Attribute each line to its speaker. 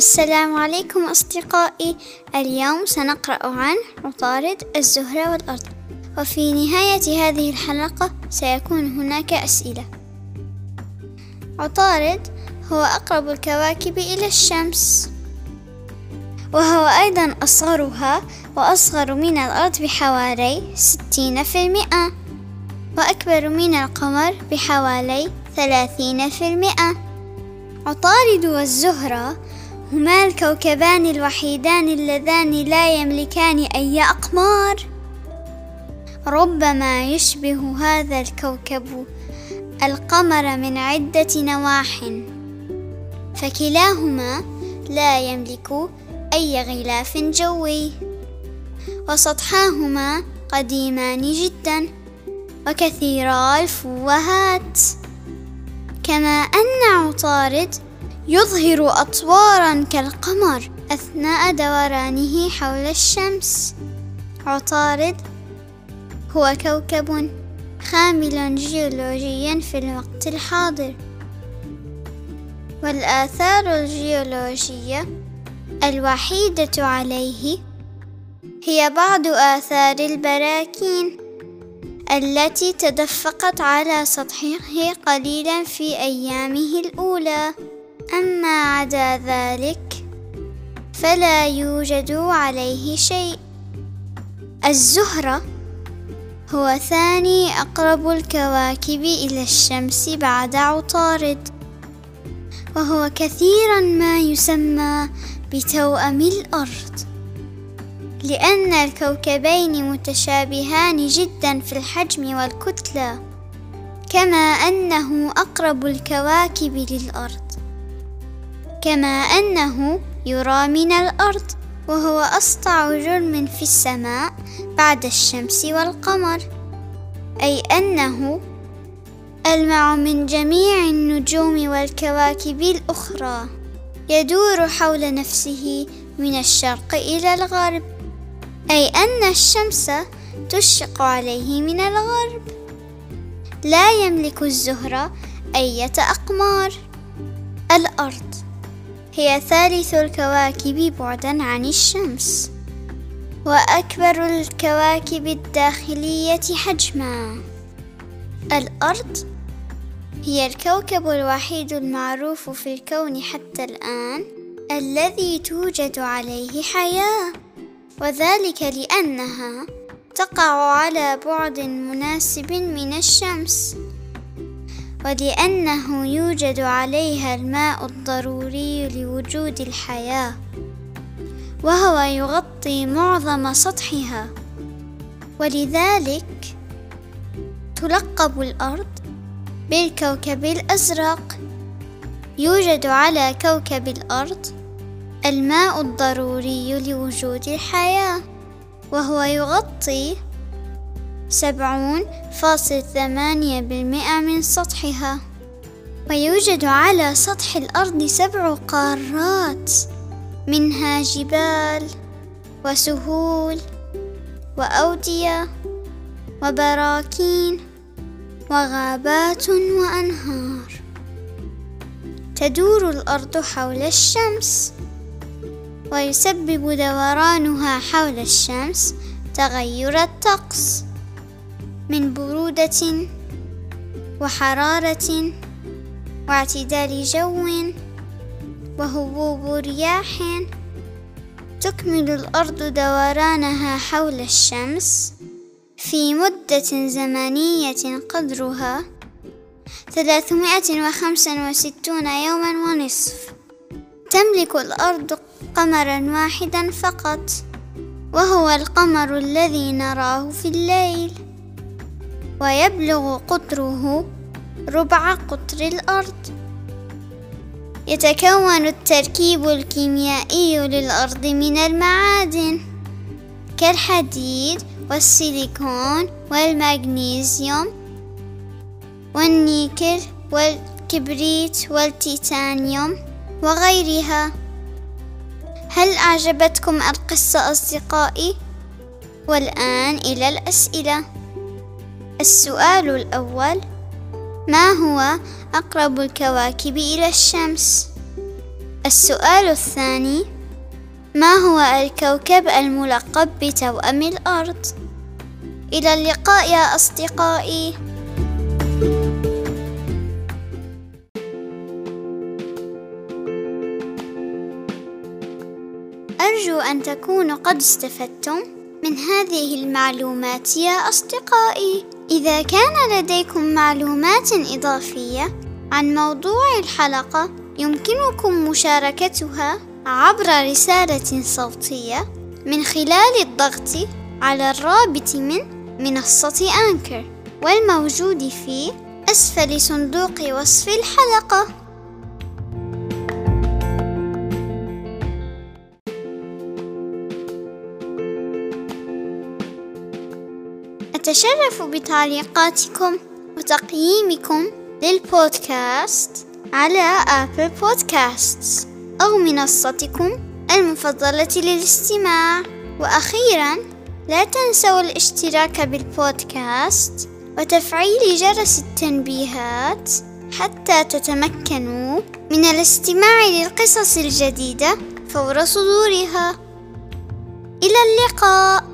Speaker 1: السلام عليكم أصدقائي. اليوم سنقرأ عن عطارد الزهرة والأرض. وفي نهاية هذه الحلقة سيكون هناك أسئلة. عطارد هو أقرب الكواكب إلى الشمس. وهو أيضا أصغرها وأصغر من الأرض بحوالي ستين في المئة. وأكبر من القمر بحوالي ثلاثين في المئة. عطارد والزهرة هما الكوكبان الوحيدان اللذان لا يملكان أي أقمار. ربما يشبه هذا الكوكب القمر من عدة نواح. فكلاهما لا يملك أي غلاف جوي. وسطحاهما قديمان جدا وكثيرا الفوهات. كما أن عطارد يظهر أطوارا كالقمر أثناء دورانه حول الشمس. عطارد هو كوكب خامل جيولوجيا في الوقت الحاضر. والآثار الجيولوجية الوحيدة عليه هي بعض آثار البراكين التي تدفقت على سطحه قليلا في أيامه الأولى. أما عدا ذلك فلا يوجد عليه شيء. الزهرة هو ثاني أقرب الكواكب إلى الشمس بعد عطارد وهو كثيرا ما يسمى بتوأم الأرض لأن الكوكبين متشابهان جدا في الحجم والكتلة كما أنه أقرب الكواكب للأرض. كما أنه يرى من الأرض وهو أسطع جرم في السماء بعد الشمس والقمر. أي أنه ألمع من جميع النجوم والكواكب الأخرى. يدور حول نفسه من الشرق إلى الغرب. أي أن الشمس تشرق عليه من الغرب. لا يملك الزهرة أية أقمار. الأرض هي ثالث الكواكب بعدا عن الشمس وأكبر الكواكب الداخلية حجما. الأرض هي الكوكب الوحيد المعروف في الكون حتى الآن الذي توجد عليه حياة وذلك لأنها تقع على بعد مناسب من الشمس. ولأنه يوجد عليها الماء الضروري لوجود الحياة وهو يغطي معظم سطحها. ولذلك تلقب الأرض بالكوكب الأزرق. يوجد على كوكب الأرض الماء الضروري لوجود الحياة وهو يغطي سبعون فاصل ثمانية بالمئة من سطحها. ويوجد على سطح الأرض سبع قارات منها جبال وسهول وأودية وبراكين وغابات وأنهار. تدور الأرض حول الشمس ويسبب دورانها حول الشمس تغير الطقس. من برودة وحرارة واعتدال جو وهبوب رياح تكمل الأرض دورانها حول الشمس في مدة زمنية قدرها ثلاثمائة وخمسة وستون يوما ونصف. تملك الأرض قمرا واحدا فقط وهو القمر الذي نراه في الليل. ويبلغ قطره ربع قطر الأرض. يتكون التركيب الكيميائي للأرض من المعادن كالحديد والسيليكون والمغنيسيوم والنيكل والكبريت والتيتانيوم وغيرها. هل أعجبتكم القصة أصدقائي؟ والآن إلى الأسئلة. السؤال الأول ما هو أقرب الكواكب إلى الشمس؟ السؤال الثاني ما هو الكوكب الملقب بتوأم الأرض؟ إلى اللقاء يا أصدقائي أرجو أن تكونوا قد استفدتم من هذه المعلومات يا أصدقائي إذا كان لديكم معلومات إضافية عن موضوع الحلقة يمكنكم مشاركتها عبر رسالة صوتية من خلال الضغط على الرابط من منصة أنكر والموجود في أسفل صندوق وصف الحلقة. أتشرف بتعليقاتكم وتقييمكم للبودكاست على آبل بودكاست أو منصتكم المفضلة للاستماع. وأخيرا لا تنسوا الاشتراك بالبودكاست وتفعيل جرس التنبيهات حتى تتمكنوا من الاستماع للقصص الجديدة فور صدورها. إلى اللقاء.